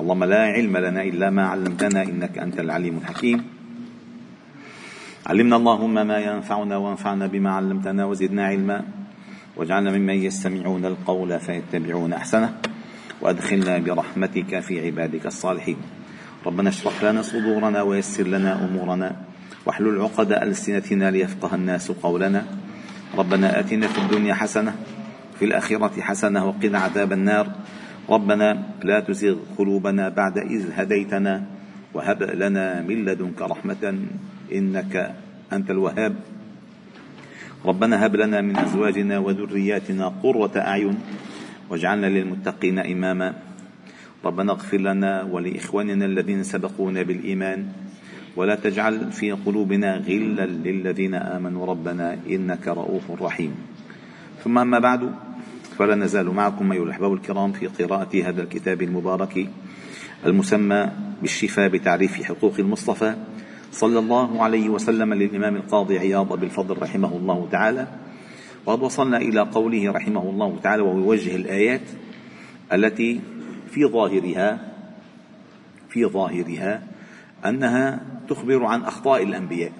اللهم لا علم لنا إلا ما علمتنا إنك أنت العليم الحكيم. علمنا اللهم ما ينفعنا وانفعنا بما علمتنا وزدنا علما. واجعلنا ممن يستمعون القول فيتبعون أحسنه. وأدخلنا برحمتك في عبادك الصالحين. ربنا اشرح لنا صدورنا ويسر لنا أمورنا. واحلل عقد ألسنتنا ليفقه الناس قولنا. ربنا آتنا في الدنيا حسنة في الآخرة حسنة وقنا عذاب النار. ربنا لا تزغ قلوبنا بعد إذ هديتنا وهب لنا من لدنك رحمة إنك أنت الوهاب. ربنا هب لنا من أزواجنا وذرياتنا قرة أعين واجعلنا للمتقين إماما. ربنا اغفر لنا ولإخواننا الذين سبقونا بالإيمان. ولا تجعل في قلوبنا غلا للذين آمنوا. ربنا إنك رؤوف رحيم. ثم أما بعد فلا نزال معكم أيها الأحباب الكرام في قراءة هذا الكتاب المبارك المسمى بالشفاء بتعريف حقوق المصطفى صلى الله عليه وسلم للإمام القاضي عياض بالفضل رحمه الله تعالى. وقد وصلنا إلى قوله رحمه الله تعالى وهو يوجه الآيات التي في ظاهرها في ظاهرها أنها تخبر عن أخطاء الأنبياء.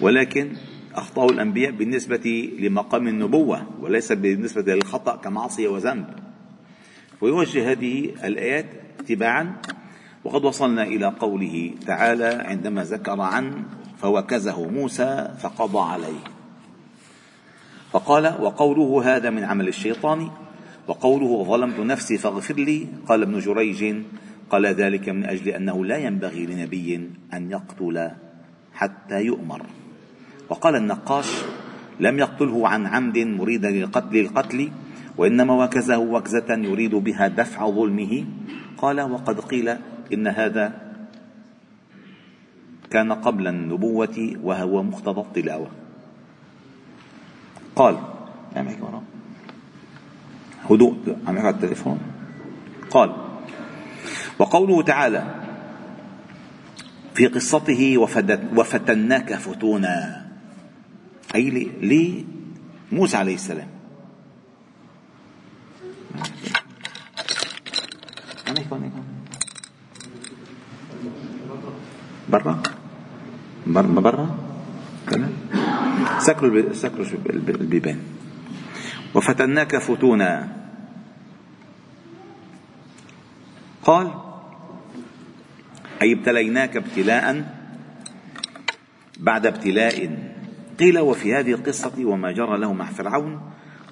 ولكن أخطاء الأنبياء بالنسبة لمقام النبوة وليس بالنسبة للخطأ كمعصية وذنب. ويوجه هذه الآيات اتباعا. وقد وصلنا إلى قوله تعالى عندما ذكر عن فوكزه موسى فقضى عليه. فقال وقوله هذا من عمل الشيطان. وقوله ظلمت نفسي فاغفر لي. قال ابن جريج قال ذلك من أجل أنه لا ينبغي لنبي أن يقتل حتى يؤمر. وقال النقاش لم يقتله عن عمد مريدا للقتل القتل وإنما وكزه وكزة يريد بها دفع ظلمه. قال وقد قيل إن هذا كان قبل النبوة وهو مقتضى التلاوة. قال نعم هدوء عم يقعد التليفون قال وقوله تعالى في قصته وفتناك فتونا أي لموسى عليه السلام. برا؟ برا برا؟ كلام سكروا سكروا البيبان. وفتناك فتونا. قال أي ابتليناك ابتلاء بعد ابتلاء. قيل وفي هذه القصة وما جرى له مع فرعون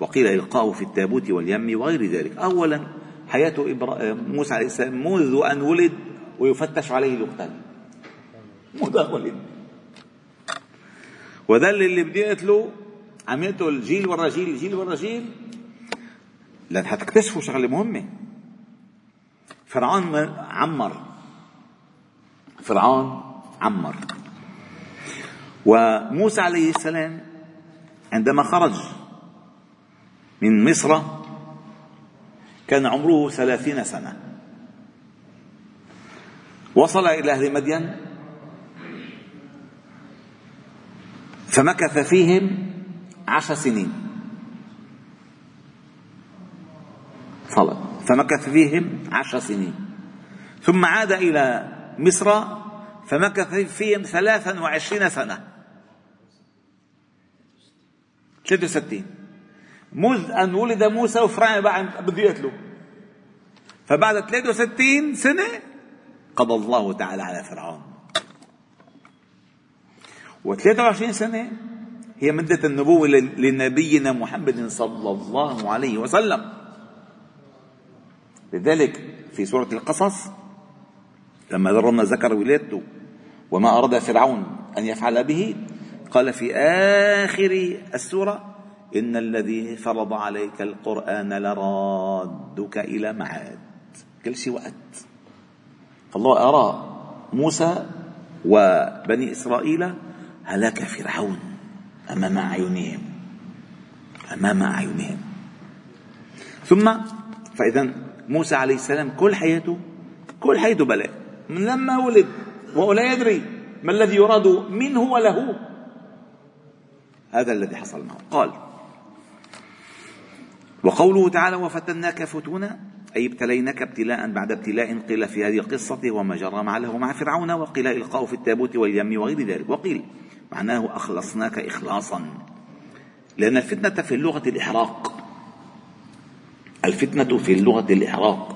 وقيل إلقاؤه في التابوت واليم وغير ذلك. أولا حياة موسى عليه السلام منذ أن ولد ويفتش عليه يقتل منذ أن ولد. وده اللي بدي قتله عم يقتل جيل ورا جيل جيل ورا جيل. لأن حتكتشفوا شغلة مهمة. فرعون عمر. فرعون عمر. وموسى عليه السلام عندما خرج من مصر كان عمره ثلاثين سنة. وصل إلى أهل مدين فمكث فيهم عشر سنين. فمكث فيهم عشر سنين. ثم عاد إلى مصر فمكث فيهم ثلاثا وعشرين سنة. 63 منذ أن ولد موسى وفرعون بعد بده يقتله. فبعد 63 سنة قضى الله تعالى على فرعون. و23 سنة هي مدة النبوة لنبينا محمد صلى الله عليه وسلم. لذلك في سورة القصص لما ذكر ولادته وما أراد فرعون أن يفعل به قال في آخر السورة إن الذي فرض عليك القرآن لرادك إلى معاد. كل شيء وقت فالله أرى موسى وبني إسرائيل هلاك فرعون أمام أعينهم. أمام أعينهم. ثم فإذا موسى عليه السلام كل حياته كل حياته بلاء. من لما ولد وهو لا يدري ما الذي يراد منه وله. هذا الذي حصل معه. قال وقوله تعالى وفتناك فتونا أي ابتليناك ابتلاء بعد ابتلاء قيل في هذه القصة وما جرى مع له مع فرعون وقيل إلقاء في التابوت واليم وغير ذلك. وقيل معناه أخلصناك إخلاصا. لأن الفتنة في اللغة الإحراق. الفتنة في اللغة الإحراق.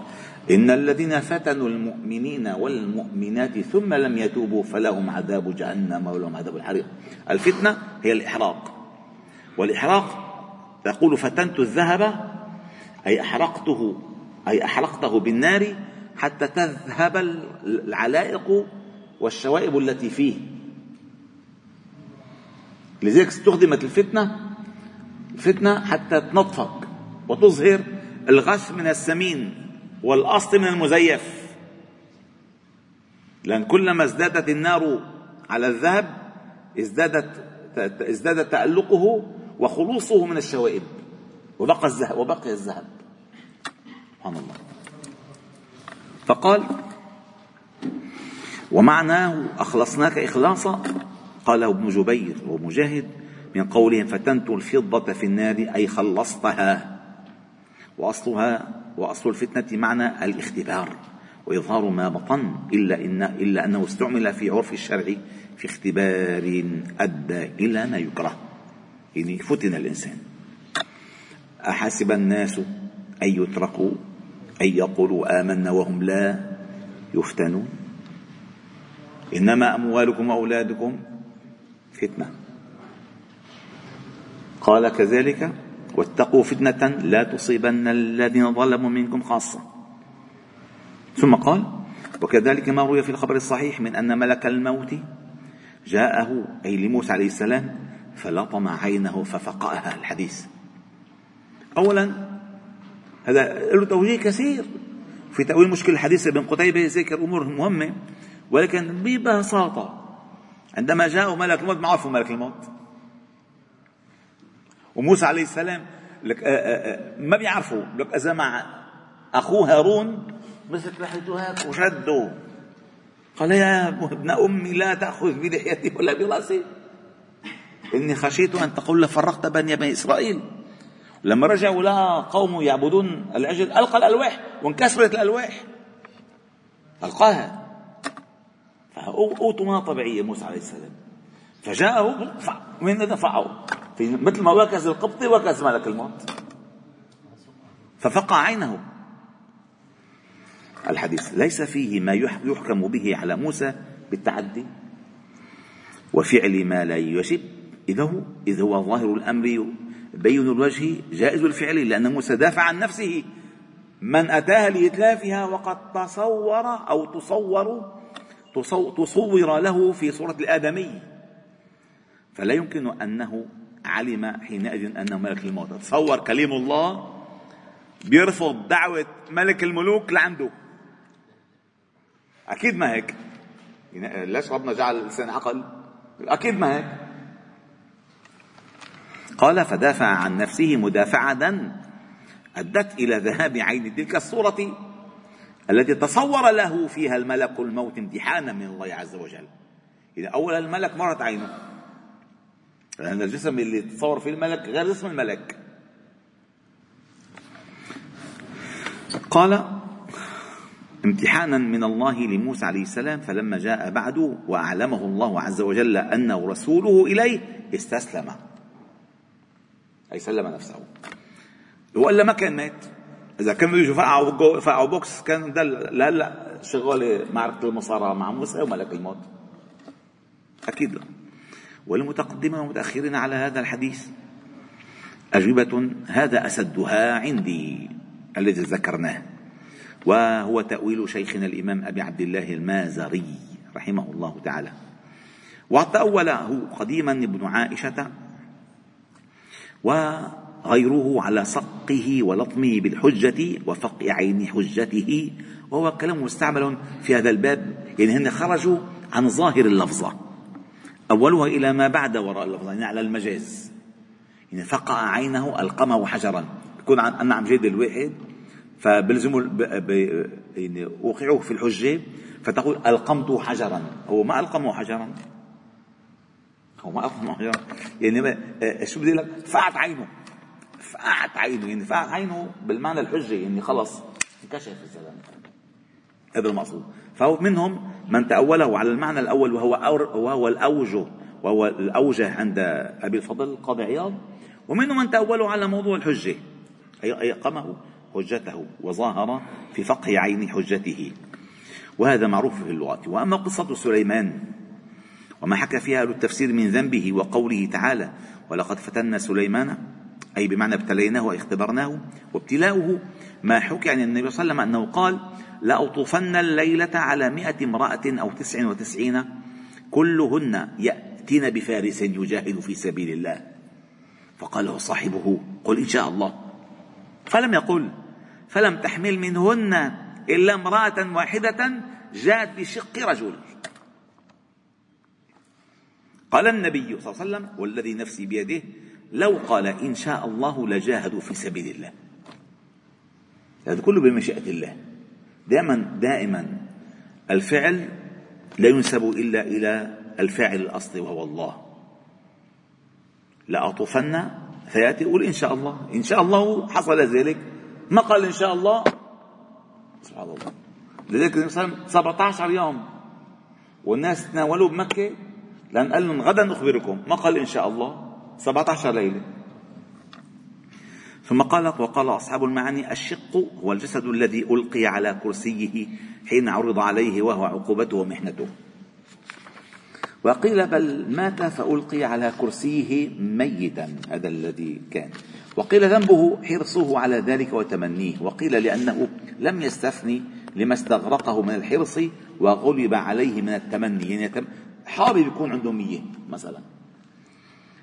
إن الذين فتنوا المؤمنين والمؤمنات ثم لم يتوبوا فلهم عذاب جهنم ولهم عذاب الحريق. الفتنة هي الإحراق. والإحراق تقول فتنت الذهب أي أحرقته أي أحرقته بالنار حتى تذهب العلائق والشوائب التي فيه. لذلك استخدمت الفتنة الفتنة حتى تنطفك وتظهر الغش من السمين. والأصل من المزيف. لأن كلما ازدادت النار على الذهب ازدادت ازداد تألقه وخلوصه من الشوائب وبقى الذهب وبقي الذهب. سبحان الله. فقال ومعناه أخلصناك إخلاصا؟ قاله ابن جبير ومجاهد من قولهم فتنت الفضة في النار أي خلصتها. وأصلها وأصل الفتنة معنى الاختبار وإظهار ما بطن إلا, إن إلا أنه استعمل في عرف الشرع في اختبار أدى إلى ما يكره. يعني فتن الإنسان. أحسب الناس أن يتركوا أن يقولوا آمنا وهم لا يفتنون؟ إنما أموالكم وأولادكم فتنة. قال كذلك واتقوا فتنة لا تصيبن الذين ظلموا منكم خاصة. ثم قال وكذلك ما روي في الخبر الصحيح من أن ملك الموت جاءه أي لموسى عليه السلام فلطم عينه ففقأها الحديث. أولا هذا له توجيه كثير في تأويل مشكل الحديث ابن قتيبة ذكر أمور مهمة ولكن ببساطة عندما جاءوا ملك الموت ما عرفوا ملك الموت؟ وموسى عليه السلام لك آآ آه، آآ آه، آه، ما بيعرفوا. لك إذا مع أخوه هارون مسك لحيته هيك وشده. قال يا ابن أمي لا تأخذ بلحيتي ولا برأسي. إني خشيت أن تقول لفرقت بني بني إسرائيل. لما رجعوا لقى قوم يعبدون العجل ألقى الألواح وانكسرت الألواح. ألقاها. فأوتوا طبيعية موسى عليه السلام. فجاءه من دفعه في مثل ما وكز القبطي وكز ملك الموت. ففقع عينه. الحديث ليس فيه ما يحكم به على موسى بالتعدي. وفعل ما لا يجب إذا هو إذا هو ظاهر الأمر بين الوجه جائز الفعل لأن موسى دافع عن نفسه. من أتاها لإتلافها وقد تصور أو تصور تصور له في صورة الآدمي. فلا يمكن أنه علم حينئذ أنه ملك الموت. تصور كليم الله بيرفض دعوة ملك الملوك لعنده. أكيد ما هيك. يعني ليش ربنا جعل الإنسان عقل؟ أكيد ما هيك. قال فدافع عن نفسه مدافعة أدت إلى ذهاب عين تلك الصورة التي تصور له فيها الملك الموت امتحانا من الله عز وجل. إذا أولا الملك مرت عينه. لأن الجسم اللي تصور فيه الملك غير جسم الملك. قال امتحانا من الله لموسى عليه السلام فلما جاء بعد وأعلمه الله عز وجل أنه رسوله إليه استسلم. أي سلم نفسه. وإلا ما كان مات. إذا كان بده يفقعوا فقعوا بوكس كان ده لهلا شغالة معركة المصارعة مع موسى وملك الموت. أكيد لا. والمتقدمين والمتأخرين على هذا الحديث. أجوبة هذا أسدها عندي الذي ذكرناه. وهو تأويل شيخنا الإمام أبي عبد الله المازري رحمه الله تعالى. وتأوله قديما ابن عائشة وغيره على صقه ولطمه بالحجة وفق عين حجته وهو كلام مستعمل في هذا الباب. يعني هن خرجوا عن ظاهر اللفظة. أولها إلى ما بعد وراء اللفظ يعني على المجاز. يعني فقع عينه ألقمه حجرا. يكون أنا عم جيد الواحد. فبلزموا يعني وقعوه في الحجة فتقول ألقمته حجرا. هو ما ألقمه حجرا؟ هو ما ألقمه حجرا. يعني شو بدي لك؟ فقعت عينه. فقعت عينه. يعني فقعت عينه بالمعنى الحجة. يعني خلص انكشف الزلمة. هذا المقصود. فهو منهم من تأوله على المعنى الأول وهو وهو الأوجه وهو الأوجه عند أبي الفضل القاضي عياض. ومنهم من تأوله على موضوع الحجة أي أقامه حجته وظاهر في فقه عين حجته. وهذا معروف في اللغة. وأما قصة سليمان وما حكى فيها أهل التفسير من ذنبه وقوله تعالى ولقد فتنا سليمان أي بمعنى ابتليناه واختبرناه وابتلاؤه ما حكي عن النبي صلى الله عليه وسلم أنه قال لأطوفن الليلة على مئة امرأة أو تسع وتسعين كلهن يأتين بفارس يجاهد في سبيل الله. فقال له صاحبه قل إن شاء الله. فلم يقل فلم تحمل منهن إلا امرأة واحدة جاءت بشق رجل. قال النبي صلى الله عليه وسلم والذي نفسي بيده لو قال إن شاء الله لجاهدوا في سبيل الله. هذا كله بمشيئة الله. دائما دائما الفعل لا ينسب إلا إلى الفاعل الأصلي وهو الله. لأطوفن فيأتي يقول إن شاء الله. إن شاء الله حصل ذلك. ما قال إن شاء الله؟ سبحان الله. لذلك النبي صلى الله عليه وسلم 17 يوم. والناس تناولوا بمكة. لأن قال لهم غدا نخبركم ما قال إن شاء الله؟ 17 ليلة. ثم قال وقال أصحاب المعاني الشق هو الجسد الذي ألقي على كرسيه حين عرض عليه وهو عقوبته ومحنته. وقيل بل مات فألقي على كرسيه ميتا هذا الذي كان. وقيل ذنبه حرصه على ذلك وتمنيه. وقيل لأنه لم يستثني لما استغرقه من الحرص وغلب عليه من التمني. يعني حابب يكون عنده مية مثلا.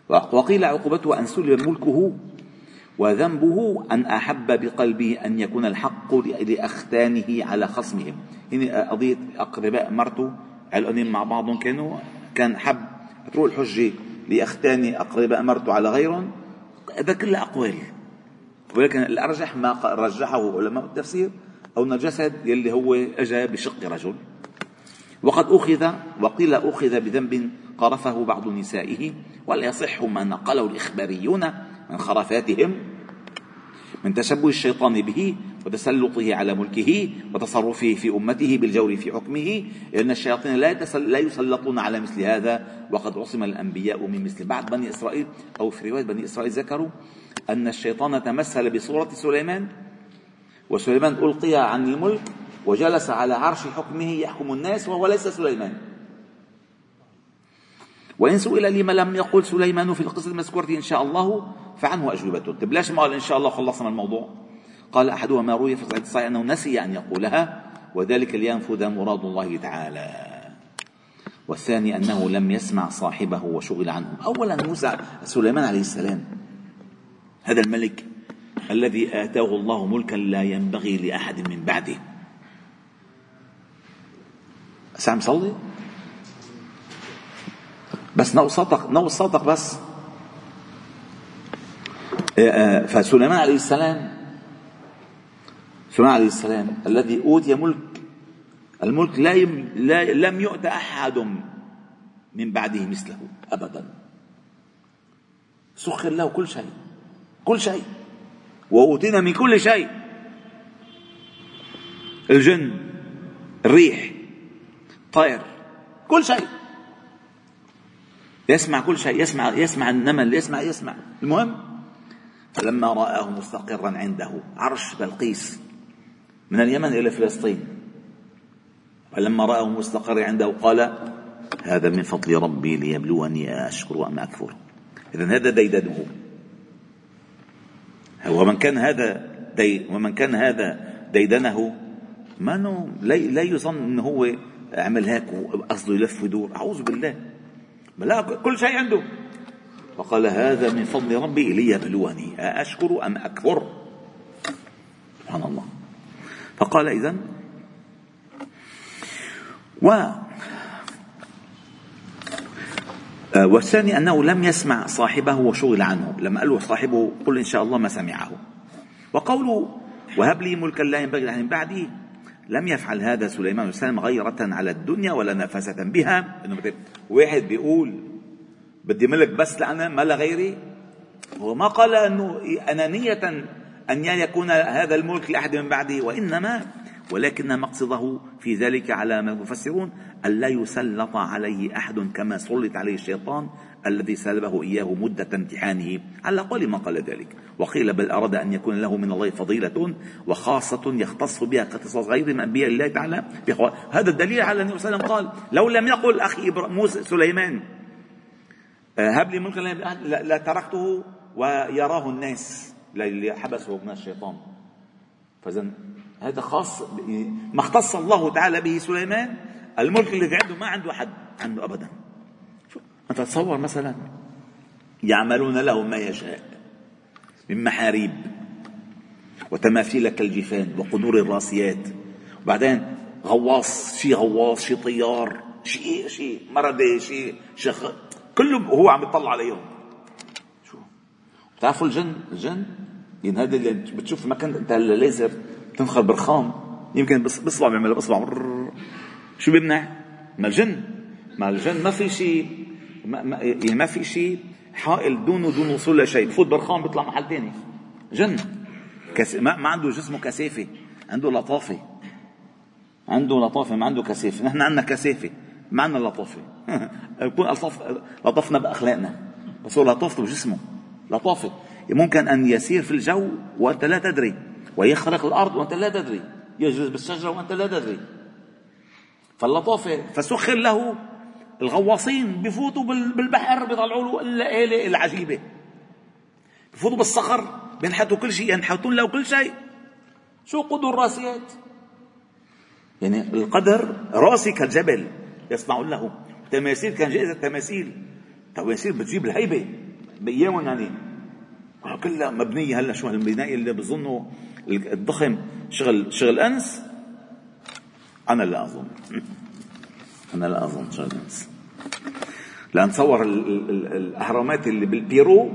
وقيل عقوبته أن سلب ملكه وذنبه أن أحب بقلبه أن يكون الحق لأختانه على خصمهم. هنا قضية أقرباء مرته علقانين مع بعضهم كانوا كان حب تروح الحجة لأختان أقرباء مرته على غيرهم هذا كله أقوال. ولكن الأرجح ما رجحه علماء التفسير أو الجسد يلي هو أجا بشق رجل. وقد أخذ وقيل أخذ بذنب قرفه بعض نسائه ولا يصح ما نقله الإخباريون من خرافاتهم من تشبه الشيطان به وتسلطه على ملكه وتصرفه في أمته بالجور في حكمه لأن الشياطين لا, لا يسلطون على مثل هذا. وقد عصم الأنبياء من مثل بعض بني إسرائيل أو في رواية بني إسرائيل ذكروا أن الشيطان تمثل بصورة سليمان وسليمان ألقي عن الملك وجلس على عرش حكمه يحكم الناس وهو ليس سليمان. وإن سئل لما لم يقل سليمان في القصة المذكورة إن شاء الله فعنه أجوبته طيب ليش ما قال إن شاء الله خلصنا الموضوع؟ قال أحدها ما روي في الصحيح أنه نسي أن يقولها وذلك لينفذ مراد الله تعالى. والثاني أنه لم يسمع صاحبه وشغل عنه. أولا موسى سليمان عليه السلام هذا الملك الذي آتاه الله ملكا لا ينبغي لأحد من بعده. سام صلي؟ بس نو صوتك نو صوتك بس. فسليمان عليه السلام سليمان عليه السلام الذي أوتي ملك الملك لا, يم لا لم يؤت أحد من بعده مثله أبدا. سخر له كل شيء كل شيء وأوتينا من كل شيء. الجن الريح طير كل شيء. يسمع كل شيء يسمع يسمع النمل يسمع يسمع. المهم فلما رآه مستقرا عنده. عرش بلقيس. من اليمن إلى فلسطين. فلما رآه مستقر عنده قال هذا من فضل ربي ليبلوني أشكر أم أكفر. إذا هذا ديدنه ومن كان هذا دي ومن كان هذا ديدنه ما لا يظن إنه هو عمل هيك وقصده يلف ويدور. أعوذ بالله. لا كل شيء عنده. فقال هذا من فضل ربي ليبلوني. أأشكر أم أكفر؟ سبحان الله. فقال إذا و والثاني أنه لم يسمع صاحبه وشغل عنه. لما قال له صاحبه قل إن شاء الله ما سمعه. وقوله وهب لي ملكا لا ينبغي عن بعدي لم يفعل هذا سليمان السلام غيرة على الدنيا ولا نفسة بها. إنه واحد بيقول بدي ملك بس لأنا ما لغيري. هو ما قال أنه انانية أن يكون هذا الملك لأحد من بعده وإنما ولكن مقصده في ذلك على ما المفسرون ألا يسلط عليه أحد كما سلط عليه الشيطان الذي سلبه إياه مدة امتحانه. على قول ما قال ذلك. وقيل بل أراد أن يكون له من الله فضيلة وخاصة يختص بها كاختصاص غير من أنبياء الله تعالى. هذا الدليل على النبي قال لو لم يقل أخي موسى سليمان هب لي ملكا لا تركته ويراه الناس. اللي حبسه من الشيطان. فإذا هذا خاص ما اختص الله تعالى به سليمان الملك الذي عنده ما عنده أحد عنده أبدا. شو أنت تصور مثلا يعملون له ما يشاء من محاريب وتماثيل كالجفان وقدور الراسيات. وبعدين غواص شي غواص شي طيار شي شي مردة شي شخ كله هو عم يطلع عليهم شو؟ بتعرفوا الجن؟ الجن يعني هذا اللي بتشوف مكان انت الليزر تنخر برخام يمكن بصبع بيعمل باصبع شو بيمنع؟ ما الجن. ما الجن ما في شيء ما, ما, يعني ما في شيء حائل دونه دون وصول لشيء. بفوت برخام بيطلع محل ثاني جن. كس... ما, ما عنده جسمه كثافه عنده لطافة. عنده لطافة ما عنده كثافه نحن عندنا كثافه ما عندنا لطافة. يكون الطف لطفنا بأخلاقنا. بس هو لطافته بجسمه لطافه ممكن أن يسير في الجو وأنت لا تدري ويخرق الأرض وأنت لا تدري يجلس بالشجرة وأنت لا تدري. فاللطافة فسخر له الغواصين بفوتوا بالبحر بيطلعوا له الآلة العجيبة. بفوتوا بالصخر بينحتوا كل شيء ينحتون له كل شيء. شو قدر الراسيات يعني القدر راسي كالجبل يصنعون له. تماثيل كان جائزة تماثيل تماثيل بتجيب الهيبة. بأيامهم يعني. كلها مبنية هلا شو هالبناء اللي بظنوا الضخم. شغل شغل أنس. أنا لا أظن. أنا لا أظن شغل أنس. لأن تصور الأهرامات اللي بالبيرو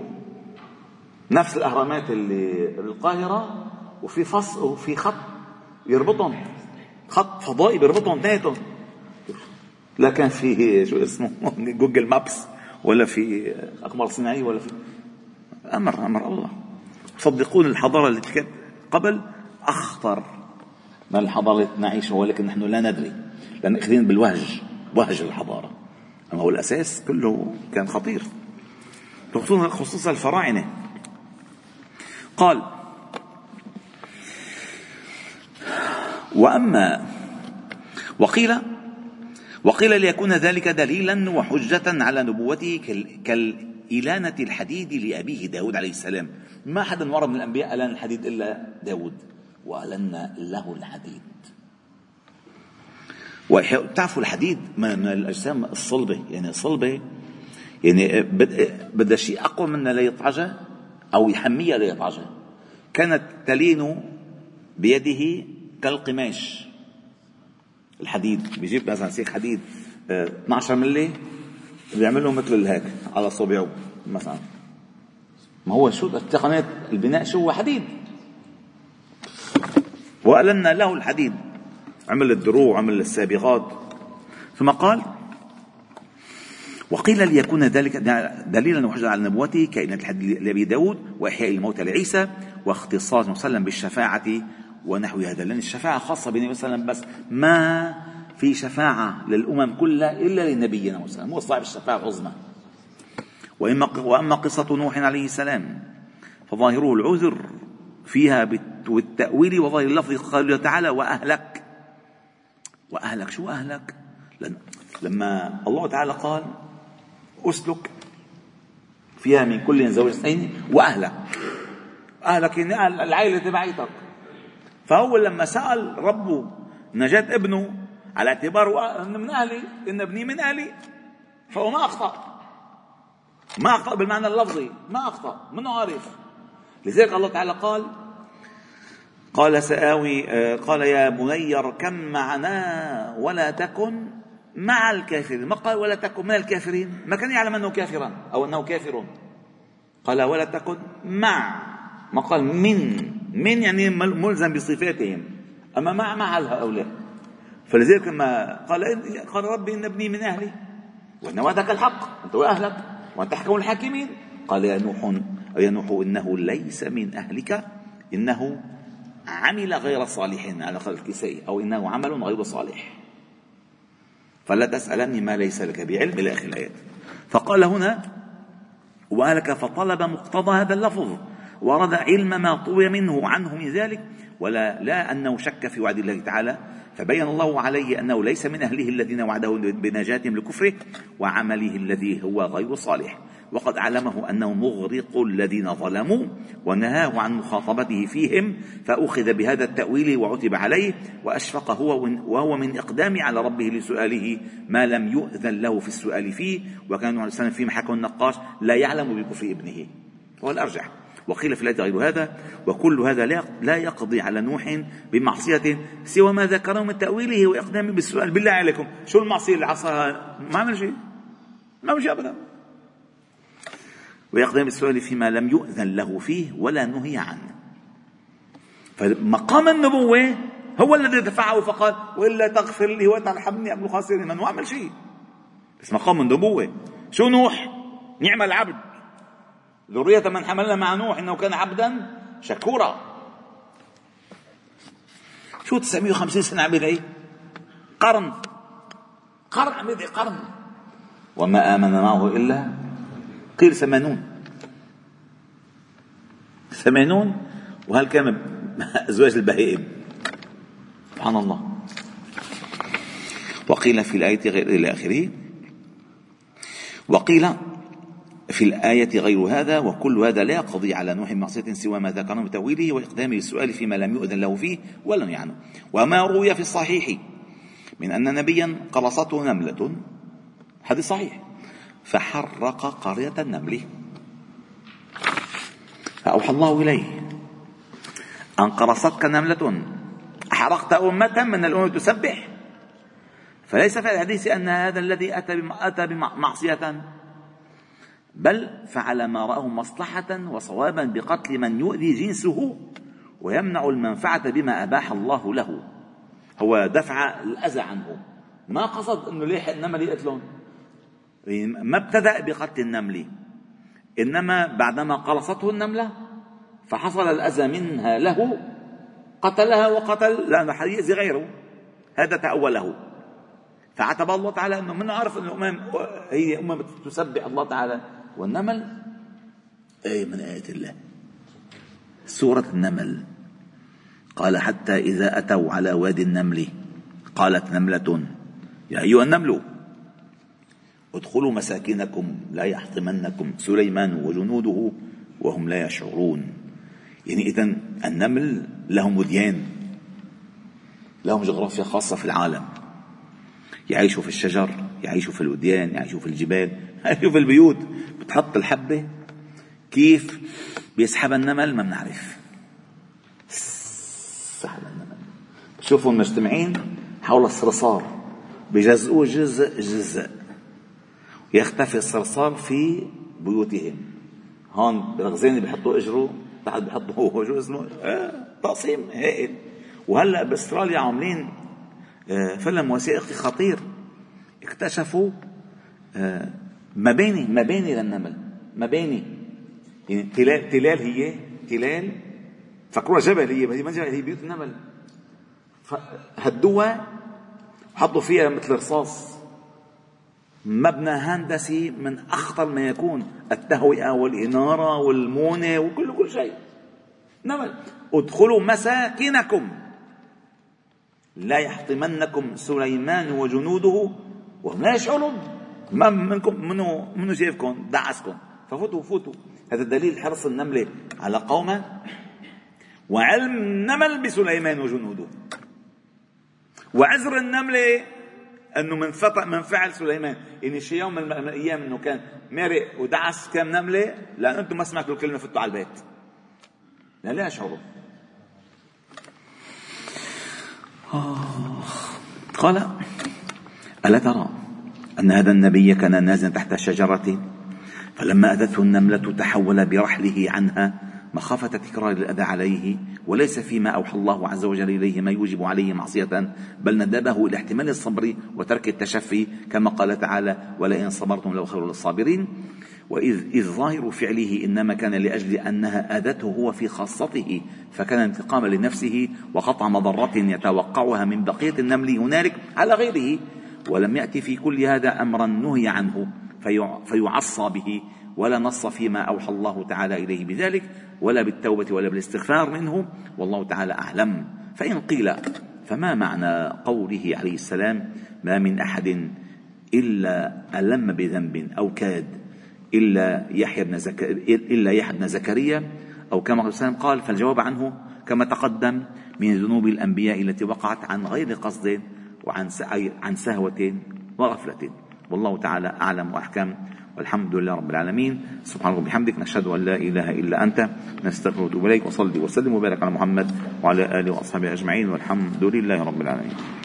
نفس الأهرامات اللي بالقاهرة وفي فص وفي خط يربطهم. خط فضائي بيربطهم اثنيناتهم. لا كان في شو اسمه جوجل مابس ولا في أقمار صناعية ولا في أمر أمر الله. صدقون الحضارة التي كانت قبل؟ أخطر من الحضارة التي نعيشها ولكن نحن لا ندري لأن أخذين بالوهج وهج الحضارة. أما هو الأساس كله كان خطير. خصوصا الفراعنة. قال وأما وقيل وقيل ليكون ذلك دليلا وحجة على نبوته كالإلانة الحديد لأبيه داود عليه السلام. ما حدا ورد من الأنبياء ألان الحديد إلا داود وألنا له الحديد. وتعرفوا الحديد من الأجسام الصلبة؟ يعني الصلبة يعني بدها شيء أقوى منها ليطعجها أو يحميها ليطعجها كانت تلين بيده كالقماش. الحديد بيجيب مثلا سيخ حديد 12 آه، ملي بيعمل مثل هيك على صبعه مثلا. ما هو شو تقنية البناء؟ شو هو حديد؟ وألنا له الحديد. عمل الدروع عمل السابغات. ثم قال وقيل ليكون ذلك دليلا وحجة على نبوته كائنة الحديد لأبي داود وإحياء الموتى لعيسى واختصاص وسلم بالشفاعة ونحو هذا لأن الشفاعة خاصة بالنبي صلى الله عليه وسلم بس ما في شفاعة للأمم كلها إلا لنبينا صلى الله هو صاحب الشفاعة العظمى. وأما قصة نوح عليه السلام فظاهره العذر فيها بالتأويل وظاهر اللفظ قال تعالى وأهلك وأهلك شو أهلك؟ لما الله تعالى قال أسلك فيها من كل زوج اثنين وأهلك أهلك يعني العائلة تبعيتك. فهو لما سأل ربه نجاة ابنه على اعتباره من أهلي إن ابني من أهلي فهو ما أخطأ. ما أخطأ بالمعنى اللفظي ما أخطأ منه عارف. لذلك الله تعالى قال قال سآوي قال يا بني اركم معنا ولا تكن مع الكافرين؟ ما قال ولا تكن من الكافرين؟ ما كان يعلم أنه كافرا أو أنه كافر قال ولا تكن مع ما قال من. من يعني ملزم بصفاتهم. أما مع مع هؤلاء؟ فلذلك لما قال قال ربي إن ابني من أهلي. وإن وعدك الحق أنت وأهلك وأنت حكم الحاكمين. قال يا نوح يا نوح إنه ليس من أهلك إنه عمل غير صالح على قول الكسائي أو إنه عمل غير صالح. فلا تسألني ما ليس لك بعلم إلى آخر الآيات. فقال هنا وهلك فطلب مقتضى هذا اللفظ. ورد علم ما طوي منه عنه من ذلك ولا لا أنه شك في وعد الله تعالى فبين الله عليه أنه ليس من أهله الذين وعده بنجاتهم لكفره وعمله الذي هو غير صالح. وقد علمه أنه مغرق الذين ظلموا ونهاه عن مخاطبته فيهم فأخذ بهذا التأويل وعتب عليه وأشفق هو وهو من إقدام على ربه لسؤاله ما لم يؤذن له في السؤال فيه وكان عليه السلام فيما حكى النقاش لا يعلم بكفر ابنه. هو الأرجح وقيل في الآية غير هذا وكل هذا لا يقضي على نوح بمعصية سوى ما ذكره من تأويله وإقدامه بالسؤال. بالله عليكم شو المعصية اللي عصاها؟ ما عمل شيء. ما عمل شيء أبدا. ويقدم بالسؤال فيما لم يؤذن له فيه ولا نهي عنه. فمقام النبوة هو الذي دفعه فقال وإلا تغفر لي وترحمني أبو خاسر من عمل شيء. بس مقام النبوة شو نوح؟ نعم العبد. ذرية من حملنا مع نوح إنه كان عبدا شكورا. شو 950 سنة عم يدعي قرن. قرن عم قرن. وما آمن معه إلا قيل ثمانون. ثمانون؟ وهل كان أزواج البهائم؟ سبحان الله. وقيل في الآية غير إلى آخره وقيل في الآية غير هذا وكل هذا لا يقضي على نوح معصية سوى ما ذكرنا بتأويله وإقدامه السؤال فيما لم يؤذن له فيه ولم يعنه. وما روي في الصحيح من أن نبيا قرصته نملة. حديث صحيح. فحرق قرية النمل. فأوحى الله إليه. أن قرصتك نملة. أحرقت أمة من الأمم تسبح. فليس في الحديث أن هذا الذي أتى أتى بمعصية بل فعل ما رآه مصلحة وصوابا بقتل من يؤذي جنسه ويمنع المنفعة بما أباح الله له. هو دفع الأذى عنه. ما قصد أنه ليح النمل يقتلون ما ابتدأ بقتل النمل. إنما بعدما قرصته النملة فحصل الأذى منها له قتلها وقتل لأنه حيأذي غيره. هذا تأوله. فعتب الله تعالى أنه من عرف أن الأمم هي أمم تسبح الله تعالى. والنمل؟ أي من آيات الله. سورة النمل. قال حتى إذا أتوا على وادي النمل قالت نملة يا أيها النمل ادخلوا مساكنكم لا يحطمنكم سليمان وجنوده وهم لا يشعرون. يعني إذا النمل لهم وديان لهم جغرافيا خاصة في العالم. يعيشوا في الشجر يعيشوا في الوديان يعيشوا في الجبال. في البيوت بتحط الحبة كيف بيسحب النمل ما بنعرف. سحب النمل. بتشوفهم مجتمعين حول الصرصار بجزئوه جزء جزء. يختفي الصرصار في بيوتهم. هون بالغزينة بيحطوا اجره تحت بيحطوا هو شو اسمه؟ آه تقسيم هائل وهلأ بأستراليا عاملين آه فيلم وثائقي خطير. اكتشفوا آه مباني مباني للنمل مباني يعني تلال تلال هي تلال. فكروها جبل هي. هي ما جبل هي بيوت النمل. هدوها وحطوا فيها مثل رصاص. مبنى هندسي من أخطر ما يكون. التهوئة والإنارة والمونة وكل كل شيء. نمل. ادخلوا مساكنكم. لا يحطمنكم سليمان وجنوده وهم لا يشعرون. ما منكم منو منو شايفكم؟ دعسكم. ففوتوا فوتوا. هذا دليل حرص النملة على قومه وعلم النمل بسليمان وجنوده. وعذر النملة أنه من فطأ من فعل سليمان. يعني شي يوم من الأيام إنه كان مرق ودعس كم نملة لأن أنتم ما سمعتوا الكلمة فتوا على البيت. لا لا اشعروا قال ألا ترى؟ أن هذا النبي كان نازلا تحت الشجره فلما اتته النملة تحول برحله عنها مخافة تكرار الأذى عليه وليس فيما أوحى الله عز وجل إليه ما يوجب عليه معصية بل ندبه إلى احتمال الصبر وترك التشفي كما قال تعالى ولئن صبرتم لو خير للصابرين وإذ إذ ظاهر فعله إنما كان لأجل أنها آذته هو في خاصته فكان انتقاما لنفسه وقطع مضرة يتوقعها من بقية النمل هنالك على غيره. ولم يأتي في كل هذا أمرا نهي عنه فيعصى به ولا نص فيما أوحى الله تعالى إليه بذلك ولا بالتوبة ولا بالاستغفار منه والله تعالى أعلم. فإن قيل فما معنى قوله عليه السلام ما من أحد إلا ألم بذنب أو كاد إلا يحيى بن زك... إلا يحيى بن زكريا أو كما قال قال فالجواب عنه كما تقدم من ذنوب الأنبياء التي وقعت عن غير قصد وعن عن سهوة وغفلة والله تعالى أعلم وأحكم. والحمد لله رب العالمين. سبحانك وبحمدك نشهد أن لا إله إلا أنت نستغفرك ونتوب إليك وصلي وسلم وبارك على محمد وعلى آله وأصحابه أجمعين والحمد لله رب العالمين.